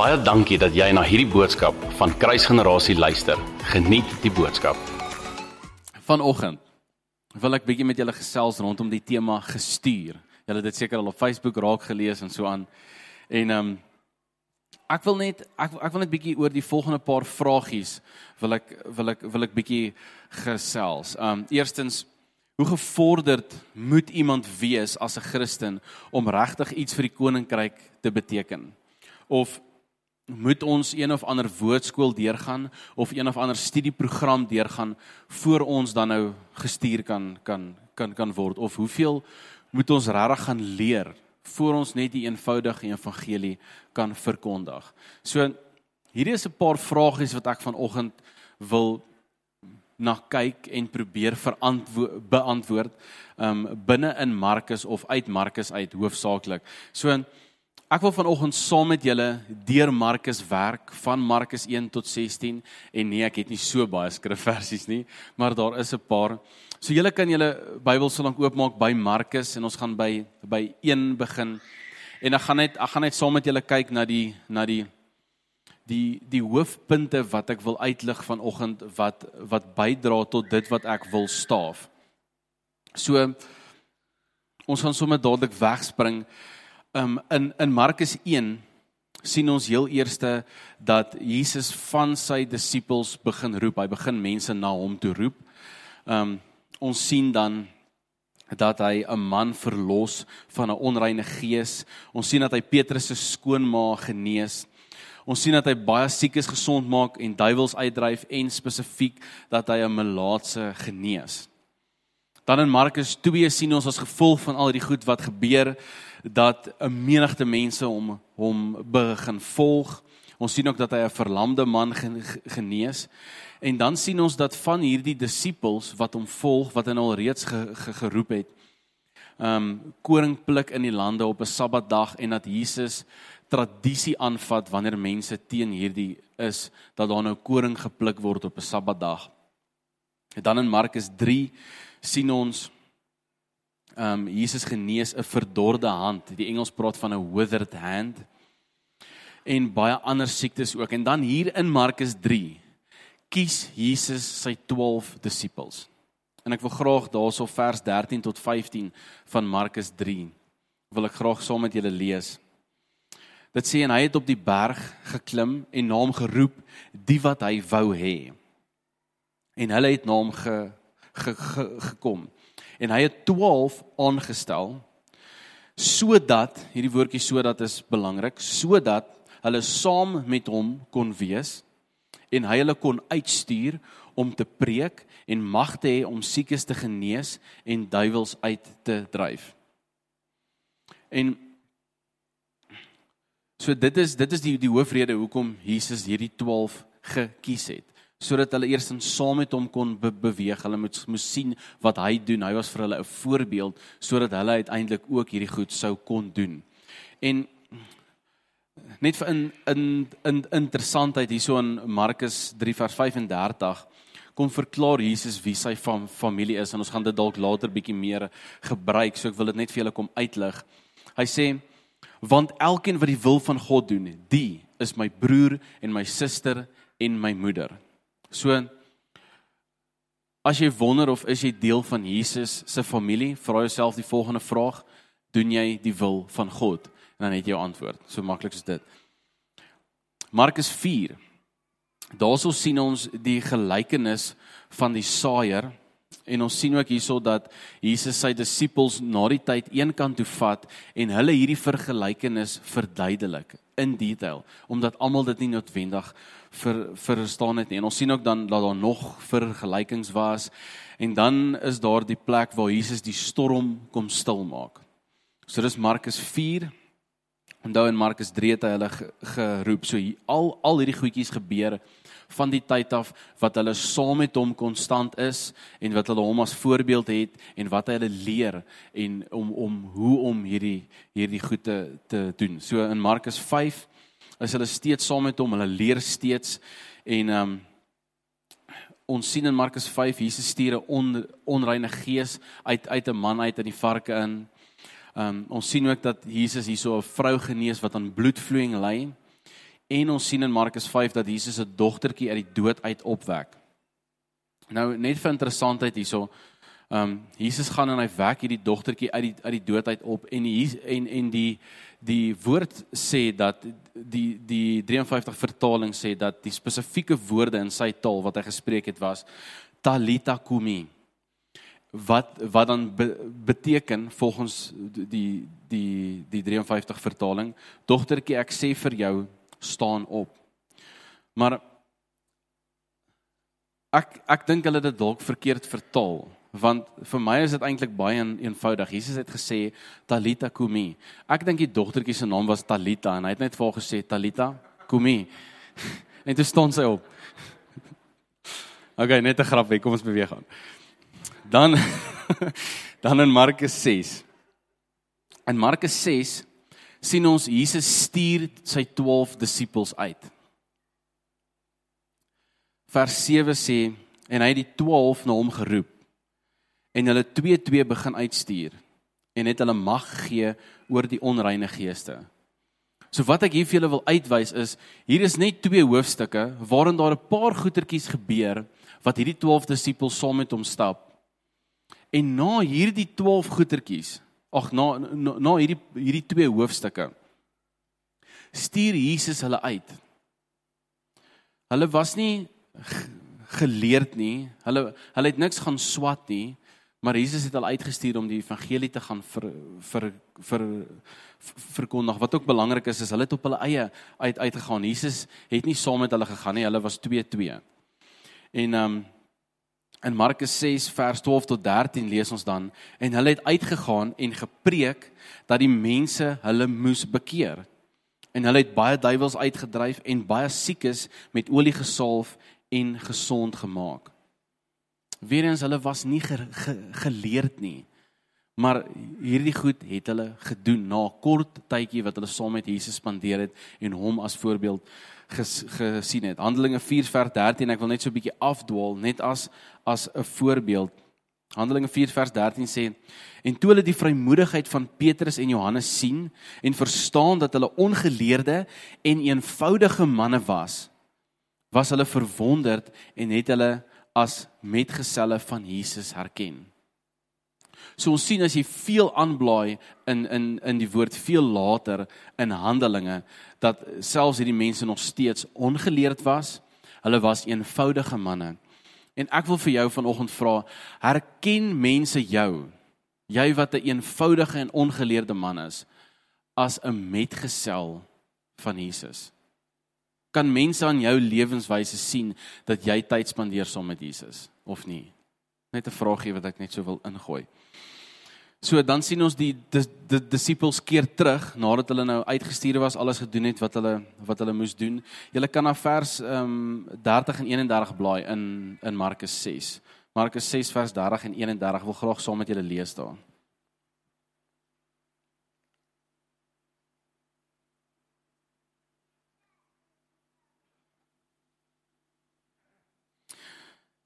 Baie dankie dat jy na hierdie boodskap van Kruisgenerasie luister. Geniet die boodskap. Vanoggend wil ek bietjie met julle gesels rondom die tema gestuur. Julle het dit seker al op Facebook raak gelees en so aan. En ehm um, ek wil net ek ek wil net bietjie oor die volgende paar vragies wil ek wil ek wil ek bietjie gesels. Ehm um, eerstens hoe gevorderd moet iemand wees as 'n Christen om regtig iets vir die koninkryk te beteken? Of moet ons een of ander woordskool deurgaan of een of ander studieprogram deurgaan voor ons dan nou gestuur kan kan kan kan word of hoeveel moet ons regtig gaan leer voor ons net die eenvoudige evangelie kan verkondig. So hierdie is 'n paar vragies wat ek vanoggend wil na kyk en probeer beantwoord um binne in Markus of uit Markus uit hoofsaaklik. So Ek wil vanoggend saam met julle deur Markus werk van Markus 1 tot 16 en nee, ek het nie so baie skrifversies nie, maar daar is 'n paar. So julle kan julle Bybel so lank oopmaak by Markus en ons gaan by by 1 begin. En ek gaan net ek gaan net saam met julle kyk na die na die die die hoofpunte wat ek wil uitlig vanoggend wat wat bydra tot dit wat ek wil staaf. So ons gaan sommer dadelik wegspring um, in in Markus 1 sien ons heel eerste dat Jesus van sy disippels begin roep. Hy begin mense na hom toe roep. Um ons sien dan dat hy 'n man verlos van 'n onreine gees. Ons sien dat hy Petrus se skoonma genees. Ons sien dat hy baie siekes gesond maak en duiwels uitdryf en spesifiek dat hy 'n melaatse genees. Dan in Markus 2 sien ons as gevolg van al hierdie goed wat gebeur dat 'n menigte mense hom hom begin volg. Ons sien ook dat hy 'n verlamde man genees. En dan sien ons dat van hierdie disippels wat hom volg, wat hy al reeds ge, ge, geroep het, ehm um, koring pluk in die lande op 'n Sabbatdag en dat Jesus tradisie aanvat wanneer mense teen hierdie is dat daar nou koring gepluk word op 'n Sabbatdag. En dan in Markus 3 sien ons ehm um, Jesus genees 'n verdorde hand. Die Engels praat van 'n withered hand. En baie ander siektes ook. En dan hier in Markus 3 kies Jesus sy 12 disippels. En ek wil graag daarso vers 13 tot 15 van Markus 3 wil ek graag saam met julle lees. Dit sê en hy het op die berg geklim en na hom geroep die wat hy wou hê. En hulle het na hom ge, ge, ge, gekom en hy het 12 aangestel sodat hierdie woordjie sodat is belangrik sodat hulle saam met hom kon wees en hy hulle kon uitstuur om te preek en mag te hê om siekes te genees en duiwels uit te dryf. En so dit is dit is die die hoofrede hoekom Jesus hierdie 12 gekies het sodat hulle eers saam met hom kon be beweeg. Hulle moes moes sien wat hy doen. Hy was vir hulle 'n voorbeeld sodat hulle uiteindelik ook hierdie goed sou kon doen. En net vir in in in interessantheid hierso in Markus 3 vers 35 kom verklaar Jesus wie sy fam, familie is en ons gaan dit dalk later bietjie meer gebruik. So ek wil dit net vir julle kom uitlig. Hy sê want elkeen wat die wil van God doen, die is my broer en my suster en my moeder. So as jy wonder of is jy deel van Jesus se familie, vra jouself die volgende vraag: Doen jy die wil van God? En dan het jy jou antwoord. So maklik is dit. Markus 4. Daarso sien ons die gelykenis van die saaier en ons sien ook hierso dat Jesus sy disippels na die tyd een kant toe vat en hulle hierdie vergelykenis verduidelik in detail omdat almal dit nie noodwendig vir verstaan het nie. En ons sien ook dan dat daar nog vergelykings was en dan is daar die plek waar Jesus die storm kom stil maak. So dis Markus 4. Onthou in Markus 3 het hy hulle geroep. So al al hierdie goedjies gebeur van die tyd af wat hulle saam met hom konstant is en wat hulle hom as voorbeeld het en wat hy hulle leer en om om hoe om hierdie hierdie goed te te doen. So in Markus 5 is hulle steeds saam met hom, hulle leer steeds en ehm um, ons sien in Markus 5 Jesus stuur 'n on, onreine gees uit uit 'n man uit in die varke in. Ehm um, ons sien ook dat Jesus hierso 'n vrou genees wat aan bloedvloeiing ly en ons sien in Markus 5 dat Jesus 'n dogtertjie uit die dood uit opwek. Nou net vir interessantheid hierso, ehm um, Jesus gaan en hy wek hierdie dogtertjie uit die uit die dood uit op en hier en en die die woord sê dat die die 53 vertaling sê dat die spesifieke woorde in sy taal wat hy gespreek het was talita kumi wat wat dan be, beteken volgens die die die 53 vertaling dogtertjie ek sê vir jou staan op. Maar ek ek dink hulle het dit dalk verkeerd vertaal want vir my is dit eintlik baie eenvoudig. Jesus het gesê talita kumi. Ek dink die dogtertjie se naam was talita en hy het net vir haar gesê talita kumi. En toe staan sy op. Okay net 'n grapie kom ons beweeg aan. Dan dan in Markus 6. In Markus 6 sien ons Jesus stuur sy 12 disippels uit. Vers 7 sê en hy het die 12 na hom geroep en hulle 2-2 begin uitstuur en het hulle mag gegee oor die onreine geeste. So wat ek hier vir julle wil uitwys is hier is net twee hoofstukke waarin daar 'n paar goetertjies gebeur wat hierdie 12 disippels saam met hom stap En na hierdie 12 goetertjies, ag na, na na hierdie hierdie twee hoofstukke stuur Jesus hulle uit. Hulle was nie geleerd nie. Hulle hulle het niks gaan swat nie, maar Jesus het hulle uitgestuur om die evangelie te gaan vir vir vir verkondig. Wat ook belangrik is is hulle het op hulle eie uit uitgegaan. Jesus het nie saam met hulle gegaan nie. Hulle was 2-2. En ehm um, In Markus 6 vers 12 tot 13 lees ons dan en hulle het uitgegaan en gepreek dat die mense hulle moes bekeer. En hulle het baie duiwels uitgedryf en baie siekes met olie gesalf en gesond gemaak. Weerens hulle was nie ge, ge, geleerd nie. Maar hierdie goed het hulle gedoen na kort tydjie wat hulle saam met Jesus spandeer het en hom as voorbeeld ges, gesien het. Handelinge 4 vers 13, ek wil net so 'n bietjie afdwaal net as as 'n voorbeeld. Handelinge 4 vers 13 sê en toe hulle die vrymoedigheid van Petrus en Johannes sien en verstaan dat hulle ongeleerde en eenvoudige manne was, was hulle verwonderd en het hulle as metgeselle van Jesus herken. So ons sien as jy veel aanblaai in in in die woord veel later in Handelinge dat selfs hierdie mense nog steeds ongeleerd was. Hulle was eenvoudige manne. En ek wil vir jou vanoggend vra, herken mense jou, jy wat 'n eenvoudige en ongeleerde man is, as 'n metgesel van Jesus? Kan mense aan jou lewenswyse sien dat jy tyd spandeer saam met Jesus of nie? Net 'n vraagie wat ek net so wil ingooi. So dan sien ons die die, die disippels keer terug nadat hulle nou uitgestuur was, alles gedoen het wat hulle wat hulle moes doen. Jy kan na vers ehm um, 30 en 31 blaai in in Markus 6. Markus 6 vers 30 en 31 wil graag saam met julle lees daar.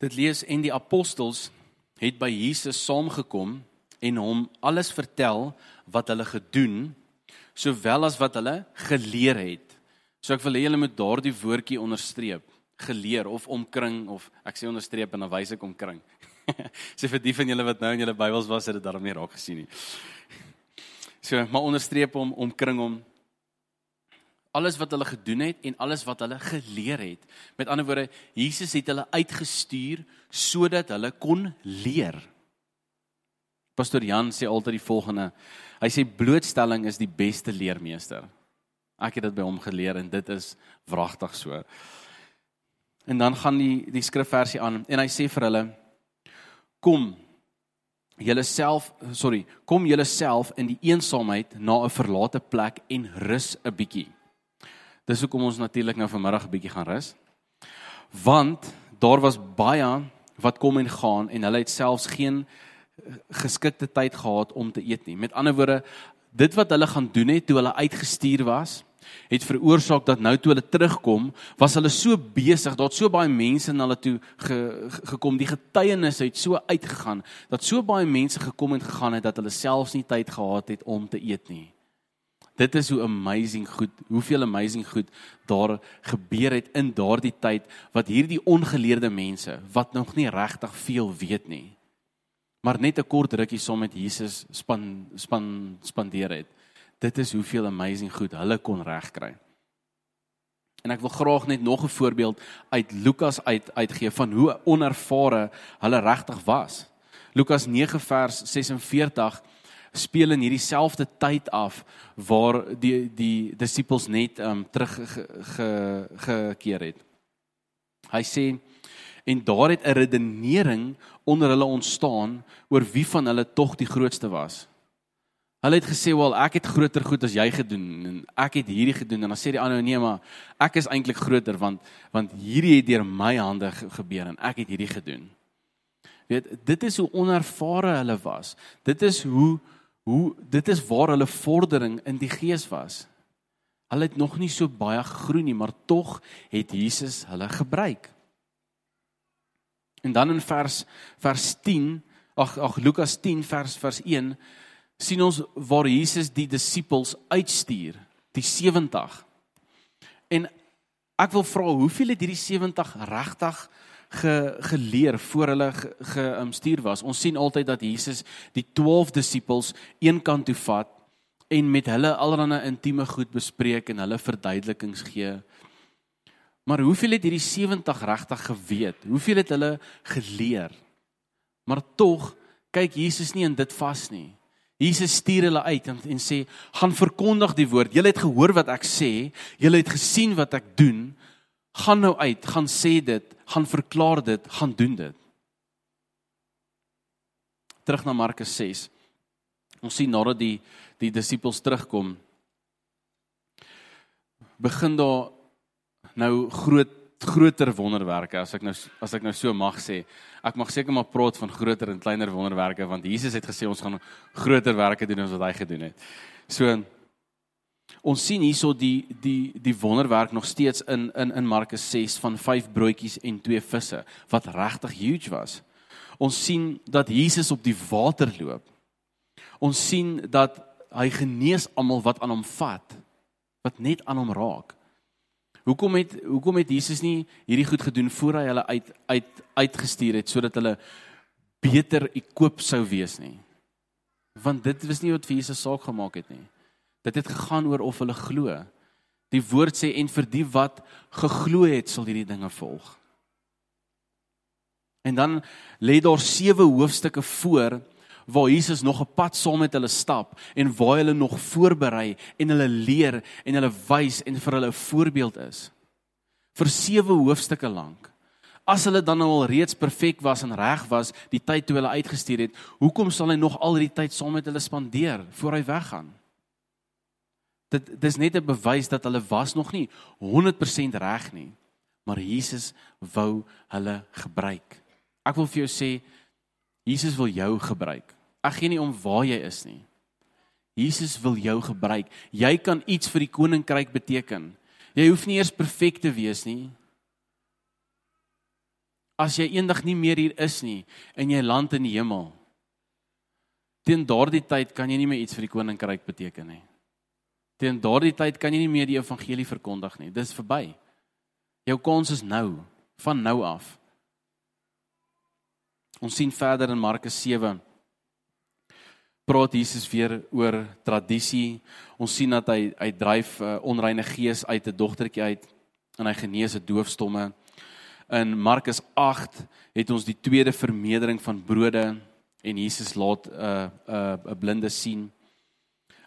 Dit lees en die apostels het by Jesus saamgekom en hom alles vertel wat hulle gedoen sowel as wat hulle geleer het. So ek wil hê julle moet daardie woordjie onderstreep, geleer of omkring of ek sê onderstreep en dan wys ek omkring. Sê vir die van julle wat nou in julle Bybels was, het dit daarom nie raak gesien nie. So, maar onderstreep hom, omkring hom alles wat hulle gedoen het en alles wat hulle geleer het. Met ander woorde, Jesus het hulle uitgestuur sodat hulle kon leer. Pastor Jan sê altyd die volgende. Hy sê blootstelling is die beste leermeester. Ek het dit by hom geleer en dit is wragtig so. En dan gaan die die skrifversie aan en hy sê vir hulle kom julle self sorry kom julle self in die eensaamheid na 'n verlate plek en rus 'n bietjie. Dis hoekom ons natuurlik nou vanmiddag 'n bietjie gaan rus. Want daar was baie wat kom en gaan en hulle het selfs geen geskikte tyd gehad om te eet nie. Met ander woorde, dit wat hulle gaan doen het toe hulle uitgestuur was, het veroorsaak dat nou toe hulle terugkom, was hulle so besig, daar't so baie mense na hulle toe ge, gekom, die getuienis het so uitgegaan dat so baie mense gekom en gegaan het dat hulle selfs nie tyd gehad het om te eet nie. Dit is hoe amazing goed, hoeveel amazing goed daar gebeur het in daardie tyd wat hierdie ongeleerde mense wat nog nie regtig veel weet nie, maar net 'n kort rukkie saam met Jesus span span spandeer het. Dit is hoeveel amazing goed hulle kon regkry. En ek wil graag net nog 'n voorbeeld uit Lukas uit uitgee van hoe onervare hulle regtig was. Lukas 9 vers 46 speel in hierdie selfde tyd af waar die die disippels net um terug ge, gekeer het. Hy sê en daar het 'n redenering onder hulle ontstaan oor wie van hulle tog die grootste was. Hulle het gesê, "Wel, ek het groter goed as jy gedoen en ek het hierdie gedoen." En dan sê die ander, "Nee, maar ek is eintlik groter want want hierdie het deur my hande gebeur en ek het hierdie gedoen." Weet, dit is hoe onervare hulle was. Dit is hoe hoe dit is waar hulle vordering in die gees was. Hulle het nog nie so baie gegroei nie, maar tog het Jesus hulle gebruik. En dan in vers vers 10, ag ag Lukas 10 vers vers 1 sien ons waar Jesus die disippels uitstuur, die 70. En ek wil vra, hoeveel het hierdie 70 regtig ge, geleer voor hulle gestuur ge, was? Ons sien altyd dat Jesus die 12 disippels eenkant toe vat en met hulle allerlei intieme goed bespreek en hulle verduidelikings gee. Maar hoeveel het hierdie 70 regtig geweet? Hoeveel het hulle geleer? Maar tog kyk Jesus nie in dit vas nie. Jesus stuur hulle uit en, en sê: "Gaan verkondig die woord. Julle het gehoor wat ek sê, julle het gesien wat ek doen. Gaan nou uit, gaan sê dit, gaan verklaar dit, gaan doen dit." Terug na Markus 6. Ons sien nadat die die disippels terugkom, begin daar nou groot groter wonderwerke as ek nou as ek nou so mag sê. Ek mag seker maar praat van groter en kleiner wonderwerke want Jesus het gesê ons gaan groter werke doen as wat hy gedoen het. So ons sien hierso die die die wonderwerk nog steeds in in in Markus 6 van 5 broodjies en 2 visse wat regtig huge was. Ons sien dat Jesus op die water loop. Ons sien dat hy genees almal wat aan hom vat, wat net aan hom raak. Hoekom het hoekom het Jesus nie hierdie goed gedoen voor hy hulle uit uit uitgestuur het sodat hulle beter ekoop sou wees nie? Want dit was nie wat vir Jesus saak gemaak het nie. Dit het gegaan oor of hulle glo. Die woord sê en vir die wat geglo het sal hierdie dinge volg. En dan lê daar sewe hoofstukke voor waar Jesus nog 'n pad saam met hulle stap en waar hulle nog voorberei en hulle leer en hulle wys en vir hulle 'n voorbeeld is. Vir 7 hoofstukke lank. As hulle dan nou al reeds perfek was en reg was die tyd toe hulle uitgestuur het, hoekom sal hy nog al hierdie tyd saam met hulle spandeer voor hy weggaan? Dit dis net 'n bewys dat hulle was nog nie 100% reg nie, maar Jesus wou hulle gebruik. Ek wil vir jou sê Jesus wil jou gebruik. Ek gee nie om waar jy is nie. Jesus wil jou gebruik. Jy kan iets vir die koninkryk beteken. Jy hoef nie eers perfek te wees nie. As jy eendag nie meer hier is nie en jy land in die hemel. Teen daardie tyd kan jy nie meer iets vir die koninkryk beteken nie. Teen daardie tyd kan jy nie meer die evangelie verkondig nie. Dis verby. Jou kans is nou, van nou af. Ons sien verder in Markus 7 praat Jesus weer oor tradisie. Ons sien dat hy hy dryf 'n uh, onreine gees uit 'n dogtertjie uit en hy genees 'n doofstomme. In Markus 8 het ons die tweede vermeerdering van brode en Jesus laat 'n uh, 'n uh, 'n blinde sien.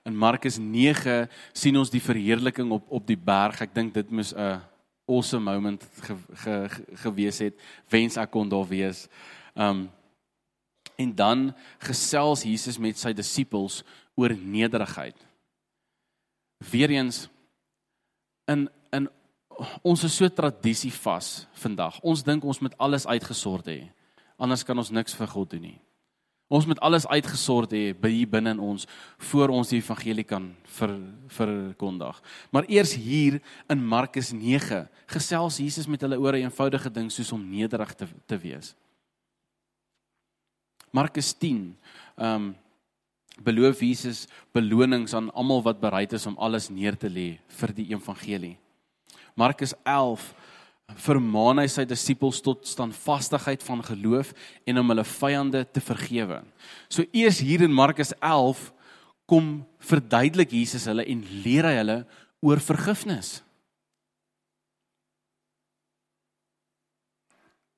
In Markus 9 sien ons die verheerliking op op die berg. Ek dink dit moes 'n awesome moment ge, ge, ge, gewees het. Wens ek kon daar wees. Um en dan gesels Jesus met sy disippels oor nederigheid. Weereens in in ons is so tradisie vas vandag. Ons dink ons moet alles uitgesort hê. Anders kan ons niks vir God doen nie. Ons moet alles uitgesort hê by hier binne in ons voor ons die evangelie kan ver verkondig. Maar eers hier in Markus 9 gesels Jesus met hulle oor 'n eenvoudige ding soos om nederig te te wees. Markus 10. Ehm um, beloof Jesus belonings aan almal wat bereid is om alles neer te lê vir die evangelie. Markus 11 vermaan hy sy disippels tot standvastigheid van geloof en om hulle vyande te vergewe. So eers hier in Markus 11 kom verduidelik Jesus hulle en leer hy hulle oor vergifnis.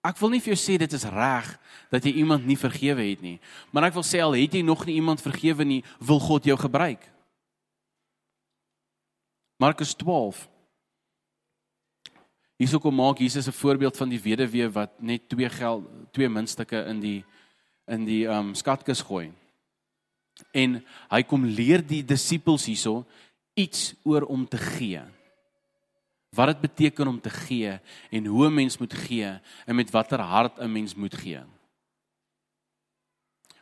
Ek wil nie vir jou sê dit is reg dat jy iemand nie vergewe het nie, maar ek wil sê al het jy nog nie iemand vergewe nie, wil God jou gebruik. Markus 12 Hierso kom maak Jesus 'n voorbeeld van die weduwee wat net twee geld twee muntstukke in die in die um skatkis gooi. En hy kom leer die disippels hierso iets oor om te gee. Wat dit beteken om te gee en hoe 'n mens moet gee en met watter hart 'n mens moet gee.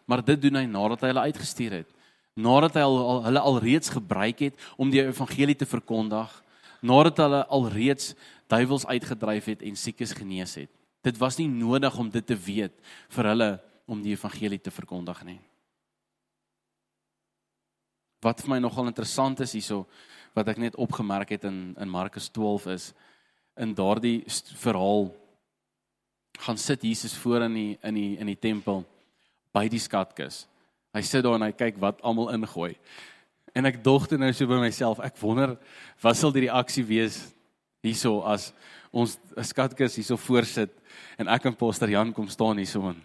Maar dit doen hy nadat hy hulle uitgestuur het. Nadat hy al, al hulle alreeds gebruik het om die evangelie te verkondig, nadat hulle alreeds duiwels uitgedryf het en siekes genees het. Dit was nie nodig om dit te weet vir hulle om die evangelie te verkondig nie. Wat vir my nogal interessant is hierso wat ek net opgemerk het in in Markus 12 is in daardie verhaal gaan sit Jesus voor in die in die in die tempel by die skatkis. Hy sit daar en hy kyk wat almal ingooi. En ek dog toe nou so by myself, ek wonder wat sal die reaksie wees hierso as ons skatkis hierso voorsit en ek en Pastor Jan kom staan hierso en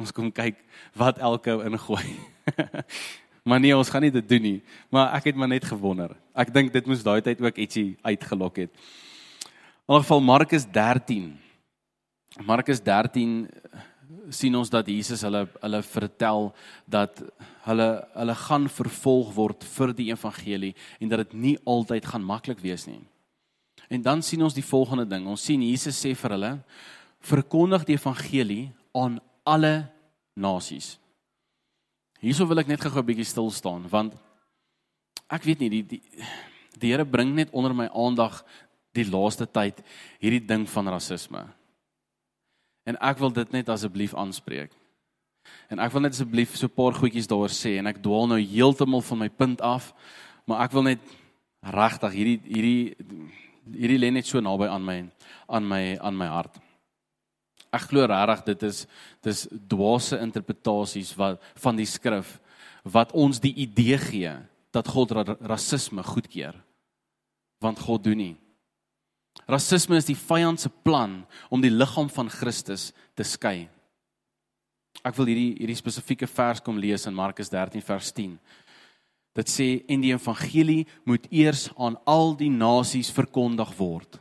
ons kom kyk wat elke ou ingooi. maar nee, ons gaan nie dit doen nie, maar ek het maar net gewonder. Ek dink dit moes daai tyd ook ietsie uitgelok het. In elk geval Markus 13. Markus 13 sien ons dat Jesus hulle hulle vertel dat hulle hulle gaan vervolg word vir die evangelie en dat dit nie altyd gaan maklik wees nie. En dan sien ons die volgende ding. Ons sien Jesus sê vir hulle: "Verkondig die evangelie aan alle nasies." Hierso wil ek net gou 'n bietjie stil staan want ek weet nie die die die Here bring net onder my aandag die laaste tyd hierdie ding van rasisme. En ek wil dit net asseblief aanspreek. En ek wil net asseblief so 'n paar goedjies daaroor sê en ek dwaal nou heeltemal van my punt af, maar ek wil net regtig hierdie hierdie hierdie lê net so naby aan my aan my aan my hart. Ek glo regtig dit is dis dwaase interpretasies wat van die skrif wat ons die idee gee dat God rasisme goedkeur. Want God doen nie. Rasisme is die vyand se plan om die liggaam van Christus te skei. Ek wil hierdie hierdie spesifieke vers kom lees in Markus 13 vers 10. Dit sê en die evangelie moet eers aan al die nasies verkondig word.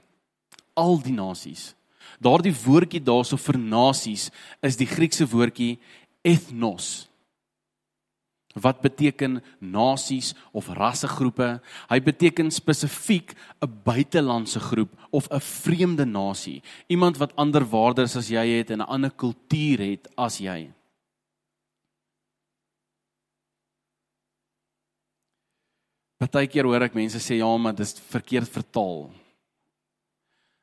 Al die nasies. Daardie woordjie daarso vir nasies is die Griekse woordjie ethnos. Wat beteken nasies of rassegroepe? Hy beteken spesifiek 'n buitelandse groep of 'n vreemde nasie, iemand wat ander waardes as jy het en 'n ander kultuur het as jy. Partykeer hoor ek mense sê ja, maar dit is verkeerd vertaal.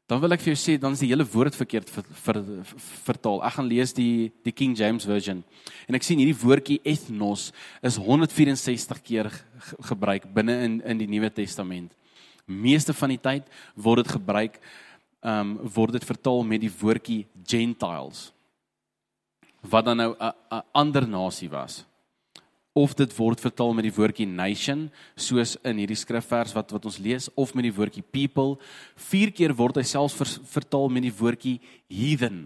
Dan wil ek vir jou sê dan is die hele woord verkeerd ver, ver, ver, vertaal. Ek gaan lees die die King James version. En ek sien hierdie woordjie ethnos is 164 keer gebruik binne in in die Nuwe Testament. Meeste van die tyd word dit gebruik ehm um, word dit vertaal met die woordjie gentiles wat dan nou 'n ander nasie was of dit word vertaal met die woordjie nation soos in hierdie skrifvers wat wat ons lees of met die woordjie people. Vier keer word hy selfs ver, vertaal met die woordjie heathen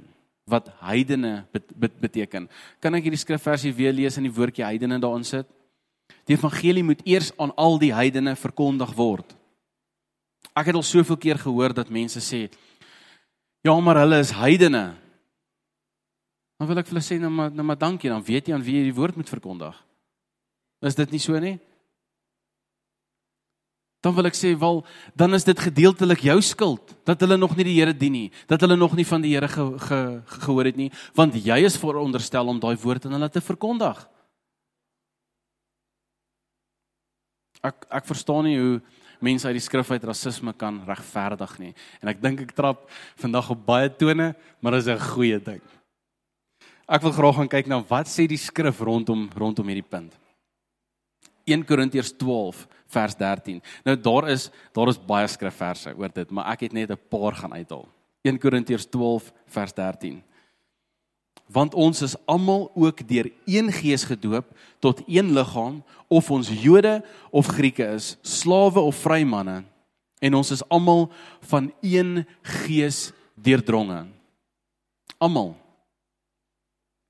wat heidene bet, bet, beteken. Kan ek hierdie skrifversie weer lees in die woordjie heidene daarin sit? Die evangelie moet eers aan al die heidene verkondig word. Ek het al soveel keer gehoor dat mense sê ja maar hulle is heidene. Dan wil ek vir hulle sê nou maar nou maar dankie dan weet jy aan wie jy die woord moet verkondig Is dit nie so nie? Dan wil ek sê wel, dan is dit gedeeltelik jou skuld dat hulle nog nie die Here dien nie, dat hulle nog nie van die Here ge, ge, ge, gehoor het nie, want jy is veronderstel om daai woord aan hulle te verkondig. Ek ek verstaan nie hoe mense uit die skrif uit rasisme kan regverdig nie. En ek dink ek trap vandag op baie tone, maar dit is 'n goeie ding. Ek wil graag gaan kyk na wat sê die skrif rondom rondom hierdie punt. 1 Korintiërs 12 vers 13. Nou daar is daar is baie skrifverse oor dit, maar ek het net 'n paar gaan uithaal. 1 Korintiërs 12 vers 13. Want ons is almal ook deur een gees gedoop tot een liggaam, of ons Jode of Grieke is, slawe of vrymanne, en ons is almal van een gees deurdronge. Almal.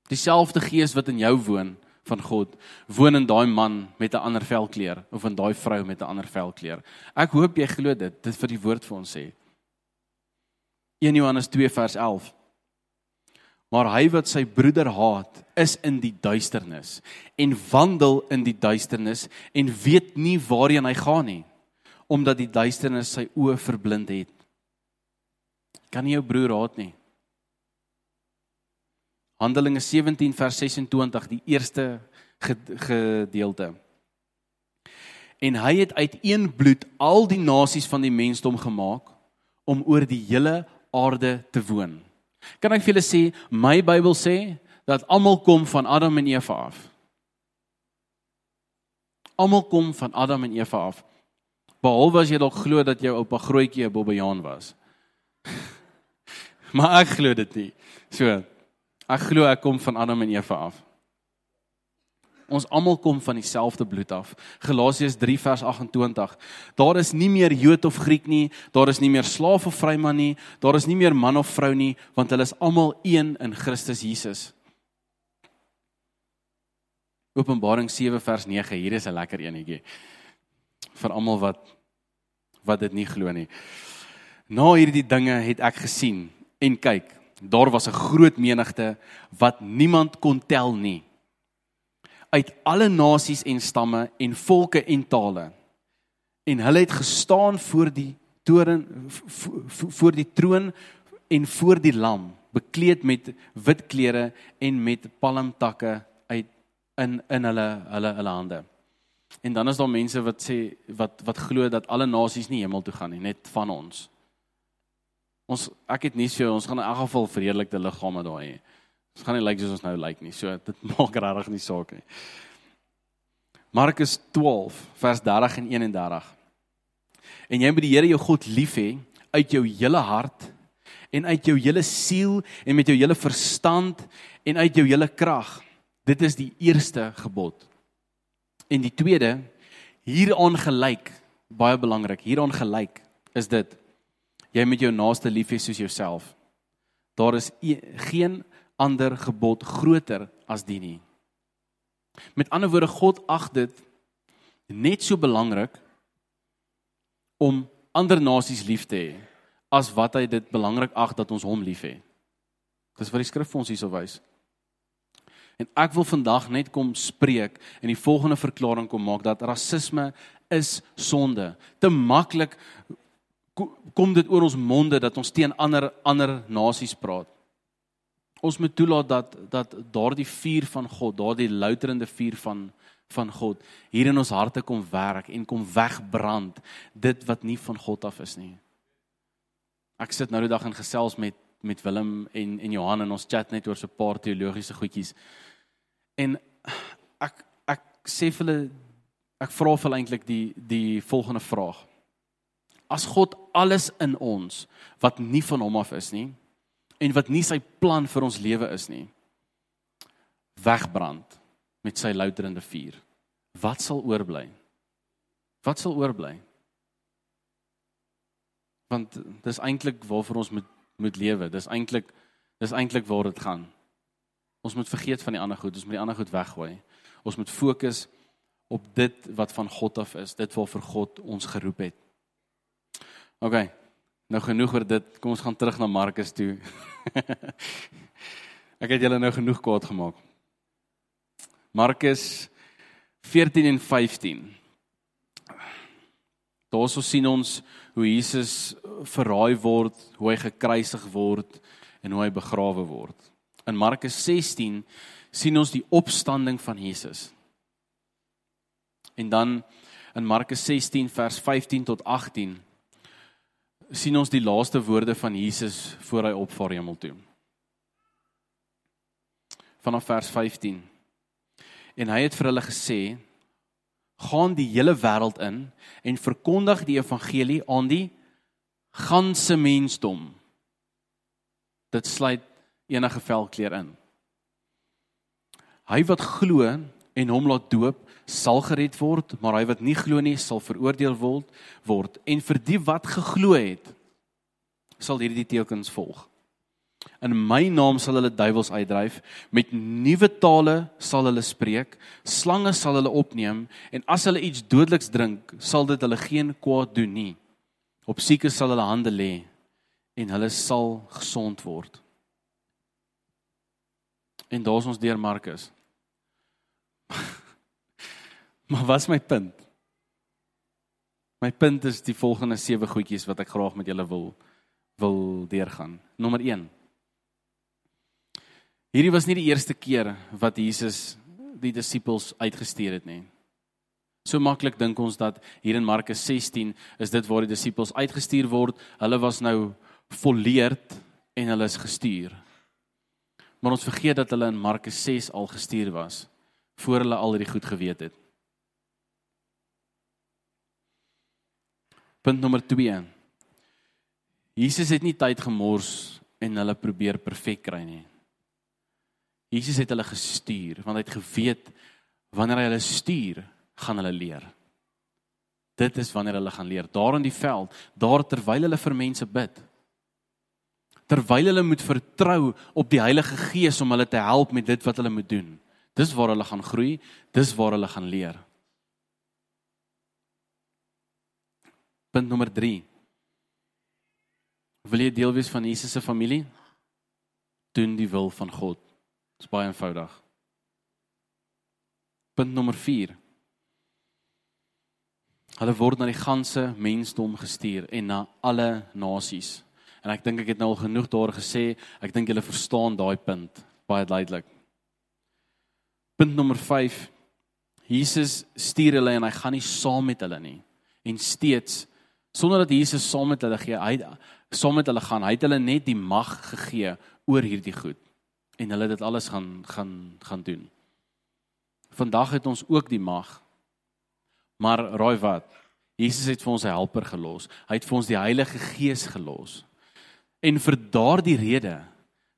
Dieselfde gees wat in jou woon van God woon in daai man met 'n ander velkleur of in daai vrou met 'n ander velkleur. Ek hoop jy glo dit. Dit vir die woord vir ons sê. 1 Johannes 2 vers 11. Maar hy wat sy broeder haat, is in die duisternis en wandel in die duisternis en weet nie waarheen hy gaan nie, omdat die duisternis sy oë verblind het. Kan nie jou broer haat nie. Handelinge 17 vers 26 die eerste gedeelte. En hy het uit een bloed al die nasies van die mensdom gemaak om oor die hele aarde te woon. Kan ek vir julle sê my Bybel sê dat almal kom van Adam en Eva af. Almal kom van Adam en Eva af. Behalwe as jy dalk glo dat jou oupa grootjie 'n bobbejaan was. maar ek glo dit nie. So Ek glo ek kom van Adam en Eva af. Ons almal kom van dieselfde bloed af. Galasiërs 3 vers 28. Daar is nie meer Jood of Griek nie, daar is nie meer slaaf of vryman nie, daar is nie meer man of vrou nie, want hulle is almal een in Christus Jesus. Openbaring 7 vers 9. Hier is 'n lekker enetjie vir almal wat wat dit nie glo nie. Na hierdie dinge het ek gesien en kyk Daar was 'n groot menigte wat niemand kon tel nie. Uit alle nasies en stamme en volke en tale. En hulle het gestaan voor die toren voor die troon en voor die lam, bekleed met wit klere en met palmtakke uit in in hulle hulle hulle hande. En dan is daar mense wat sê wat wat glo dat alle nasies nie hemel toe gaan nie, net van ons. Ons ek het nie so ons gaan in elk geval vredelikte liggame daai hê. Ons gaan nie lyk like soos ons nou lyk like nie. So dit maak regtig nie saak nie. Markus 12 vers 30 en 31. En jy moet die Here jou God lief hê uit jou hele hart en uit jou hele siel en met jou hele verstand en uit jou hele krag. Dit is die eerste gebod. En die tweede hieraan gelyk, baie belangrik, hieraan gelyk is dit jy moet jou naaste lief hê soos jouself. Daar is e geen ander gebod groter as die nie. Met ander woorde God ag dit net so belangrik om ander nasies lief te hê as wat hy dit belangrik ag dat ons hom lief hê. Dis wat die skrif vir ons hierso wys. En ek wil vandag net kom spreek en die volgende verklaring kom maak dat rasisme is sonde. Te maklik kom dit oor ons monde dat ons teen ander ander nasies praat. Ons moet toelaat dat dat daardie vuur van God, daardie louterende vuur van van God hier in ons harte kom werk en kom wegbrand dit wat nie van God af is nie. Ek sit nou die dag in gesels met met Willem en en Johan en ons chat net oor so 'n paar teologiese goedjies. En ek ek sê vir hulle ek vra vir hulle eintlik die die volgende vraag as God alles in ons wat nie van hom af is nie en wat nie sy plan vir ons lewe is nie wegbrand met sy louterende vuur. Wat sal oorbly? Wat sal oorbly? Want dis eintlik waarvoor ons moet moet lewe. Dis eintlik dis eintlik waar dit gaan. Ons moet vergeet van die ander goed. Ons moet die ander goed weggooi. Ons moet fokus op dit wat van God af is. Dit waarvoor God ons geroep het OK. Nou genoeg oor dit. Kom ons gaan terug na Markus toe. Ek het julle nou genoeg kwaad gemaak. Markus 14 en 15. Daarso sien ons hoe Jesus verraai word, hoe hy gekruisig word en hoe hy begrawe word. In Markus 16 sien ons die opstanding van Jesus. En dan in Markus 16 vers 15 tot 18 sien ons die laaste woorde van Jesus voor hy opvaar hemel toe. Vanaf vers 15. En hy het vir hulle gesê: gaan die hele wêreld in en verkondig die evangelie aan die ganse mensdom. Dit sluit enige velkleur in. Hy wat glo en hom laat doop, sal gered word, maar hy wat nie glo nie, sal veroordeel word word. En vir die wat geglo het, sal hierdie tekens volg. In my naam sal hulle duiwels uitdryf, met nuwe tale sal hulle spreek, slange sal hulle opneem en as hulle iets dodeliks drink, sal dit hulle geen kwaad doen nie. Op siekes sal hulle hande lê en hulle sal gesond word. En daar's ons deur Markus. maar wat is my punt? My punt is die volgende sewe goedjies wat ek graag met julle wil wil deurgaan. Nommer 1 Hierdie was nie die eerste keer wat Jesus die disippels uitgestuur het nie. So maklik dink ons dat hier in Markus 16 is dit waar die disippels uitgestuur word. Hulle was nou volleerd en hulle is gestuur. Maar ons vergeet dat hulle in Markus 6 al gestuur was voor hulle al hierdie goed geweet het. Punt nommer 2. Jesus het nie tyd gemors en hulle probeer perfek kry nie. Jesus het hulle gestuur want hy het geweet wanneer hy hulle stuur, gaan hulle leer. Dit is wanneer hulle gaan leer daar in die veld, daar terwyl hulle vir mense bid. Terwyl hulle moet vertrou op die Heilige Gees om hulle te help met dit wat hulle moet doen. Dis waar hulle gaan groei, dis waar hulle gaan leer. Punt nommer 3. Wil jy deel wees van Jesus se familie? Doen die wil van God. Dit is baie eenvoudig. Punt nommer 4. Hulle word na die ganse mensdom gestuur en na alle nasies. En ek dink ek het nou al genoeg daar gesê. Ek dink julle verstaan daai punt baie duidelik. Punt nommer 5. Jesus stuur hulle en hy gaan nie saam met hulle nie. En steeds sonder dat Jesus saam met hulle gee, hy saam met hulle gaan, hy het hulle net die mag gegee oor hierdie goed en hulle dit alles gaan gaan gaan doen. Vandag het ons ook die mag. Maar raai wat? Jesus het vir ons 'n helper gelos. Hy het vir ons die Heilige Gees gelos. En vir daardie rede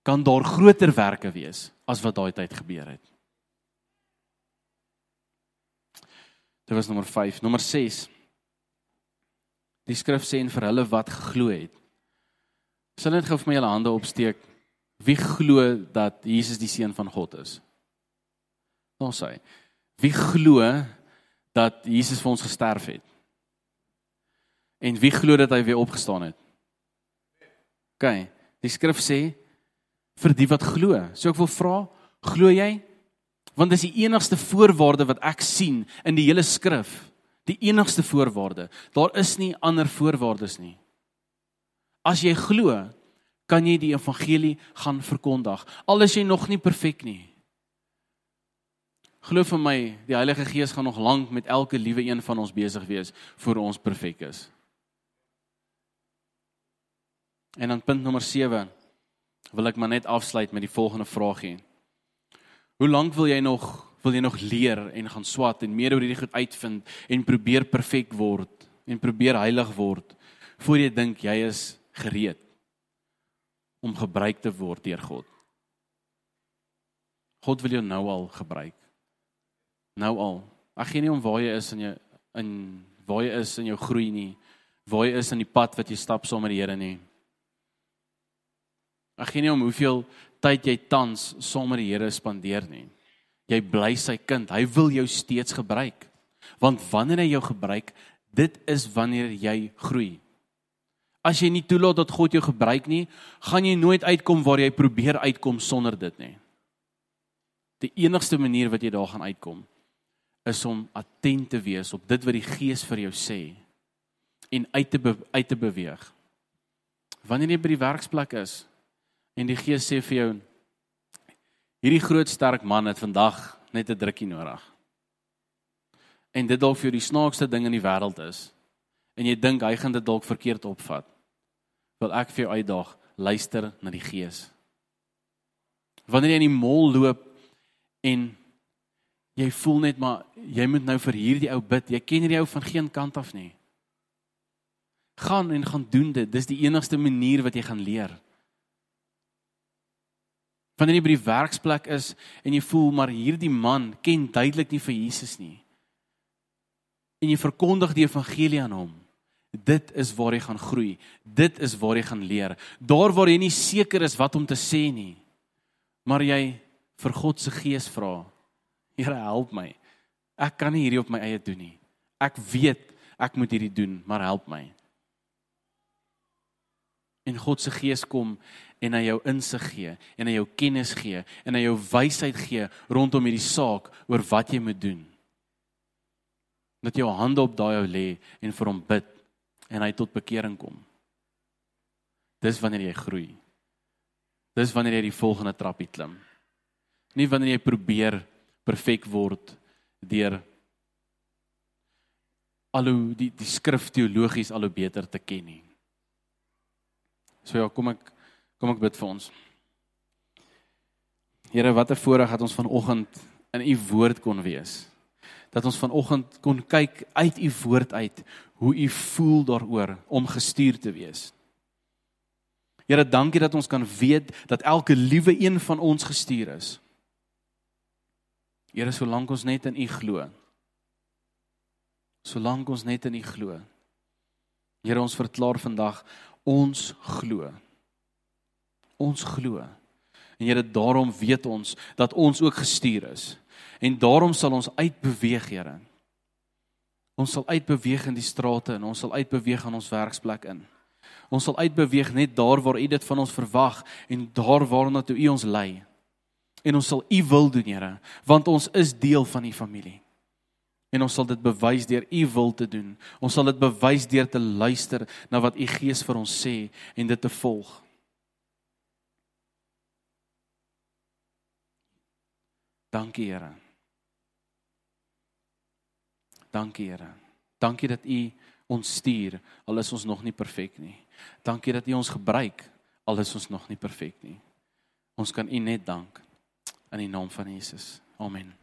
kan daar groter werke wees as wat daai tyd gebeur het. Dit was nommer 5, nommer 6. Die skrif sê en vir hulle wat geglo het. Sal net gou vir my julle hande opsteek Wie glo dat Jesus die seun van God is? Ons sê. Wie glo dat Jesus vir ons gesterf het? En wie glo dat hy weer opgestaan het? OK. Die skrif sê vir die wat glo. So ek wil vra, glo jy? Want dis die enigste voorwaarde wat ek sien in die hele skrif. Die enigste voorwaarde. Daar is nie ander voorwaardes nie. As jy glo, kan jy die evangelie gaan verkondig al is jy nog nie perfek nie. Glo vir my, die Heilige Gees gaan nog lank met elke liewe een van ons besig wees voor ons perfek is. En dan punt nommer 7 wil ek maar net afsluit met die volgende vraagie. Hoe lank wil jy nog wil jy nog leer en gaan swat en meer oor hierdie goed uitvind en probeer perfek word en probeer heilig word voor jy dink jy is gereed? om gebruik te word deur God. God wil jou nou al gebruik. Nou al. Ek gee nie om waar jy is in jou in waar jy is in jou groei nie. Waar jy is in die pad wat jy stap saam met die Here nie. Ek gee nie om hoeveel tyd jy tans saam met die Here spandeer nie. Jy bly sy kind. Hy wil jou steeds gebruik. Want wanneer hy jou gebruik, dit is wanneer jy groei. As jy nie toelaat dat God jou gebruik nie, gaan jy nooit uitkom waar jy probeer uitkom sonder dit nie. Die enigste manier wat jy daar gaan uitkom is om attent te wees op dit wat die Gees vir jou sê en uit te uit te beweeg. Wanneer jy by die werksplek is en die Gees sê vir jou hierdie groot sterk man het vandag net 'n drukkie nodig. En dit dalk vir jou die snaakste ding in die wêreld is en jy dink hy gaan dit dalk verkeerd opvat wil ek vir jou uitdaag, luister na die Gees. Wanneer jy in die mall loop en jy voel net maar jy moet nou vir hierdie ou bid. Jy ken hierdie ou van geen kant af nie. Gaan en gaan doen dit. Dis die enigste manier wat jy gaan leer. Wanneer jy by die werksplek is en jy voel maar hierdie man ken duidelik nie vir Jesus nie. En jy verkondig die evangelie aan hom. Dit is waar jy gaan groei. Dit is waar jy gaan leer. Daar waar jy nie seker is wat om te sê nie. Maar jy vir God se gees vra. Here help my. Ek kan nie hierdie op my eie doen nie. Ek weet ek moet hierdie doen, maar help my. En God se gees kom en hy jou insig gee en hy jou kennis gee en hy jou wysheid gee rondom hierdie saak oor wat jy moet doen. Dat jy jou hande op daai ou lê en vir hom bid en hy tot bekering kom. Dis wanneer jy groei. Dis wanneer jy die volgende trappie klim. Nie wanneer jy probeer perfek word deur al hoe die die skrif teologies al hoe beter te ken nie. So ja, kom ek kom ek bid vir ons. Here, wat 'n voorreg dat ons vanoggend in u woord kon wees. Dat ons vanoggend kon kyk uit u woord uit hoe u voel daaroor om gestuur te wees. Here, dankie dat ons kan weet dat elke liewe een van ons gestuur is. Here, solank ons net in U glo. Solank ons net in U glo. Here, ons verklaar vandag ons glo. Ons glo. En Here, daarom weet ons dat ons ook gestuur is. En daarom sal ons uitbeweeg, Here. Ons sal uitbeweeg in die strate en ons sal uitbeweeg aan ons werksplek in. Ons sal uitbeweeg net daar waar U dit van ons verwag en daar waarna toe U ons lei en ons sal u wil doen, Here, want ons is deel van u familie. En ons sal dit bewys deur u wil te doen. Ons sal dit bewys deur te luister na wat u Gees vir ons sê en dit te volg. Dankie, Here. Dankie, Here. Dankie dat u ons stuur al is ons nog nie perfek nie. Dankie dat u ons gebruik al is ons nog nie perfek nie. Ons kan u net dank in die naam van Jesus. Amen.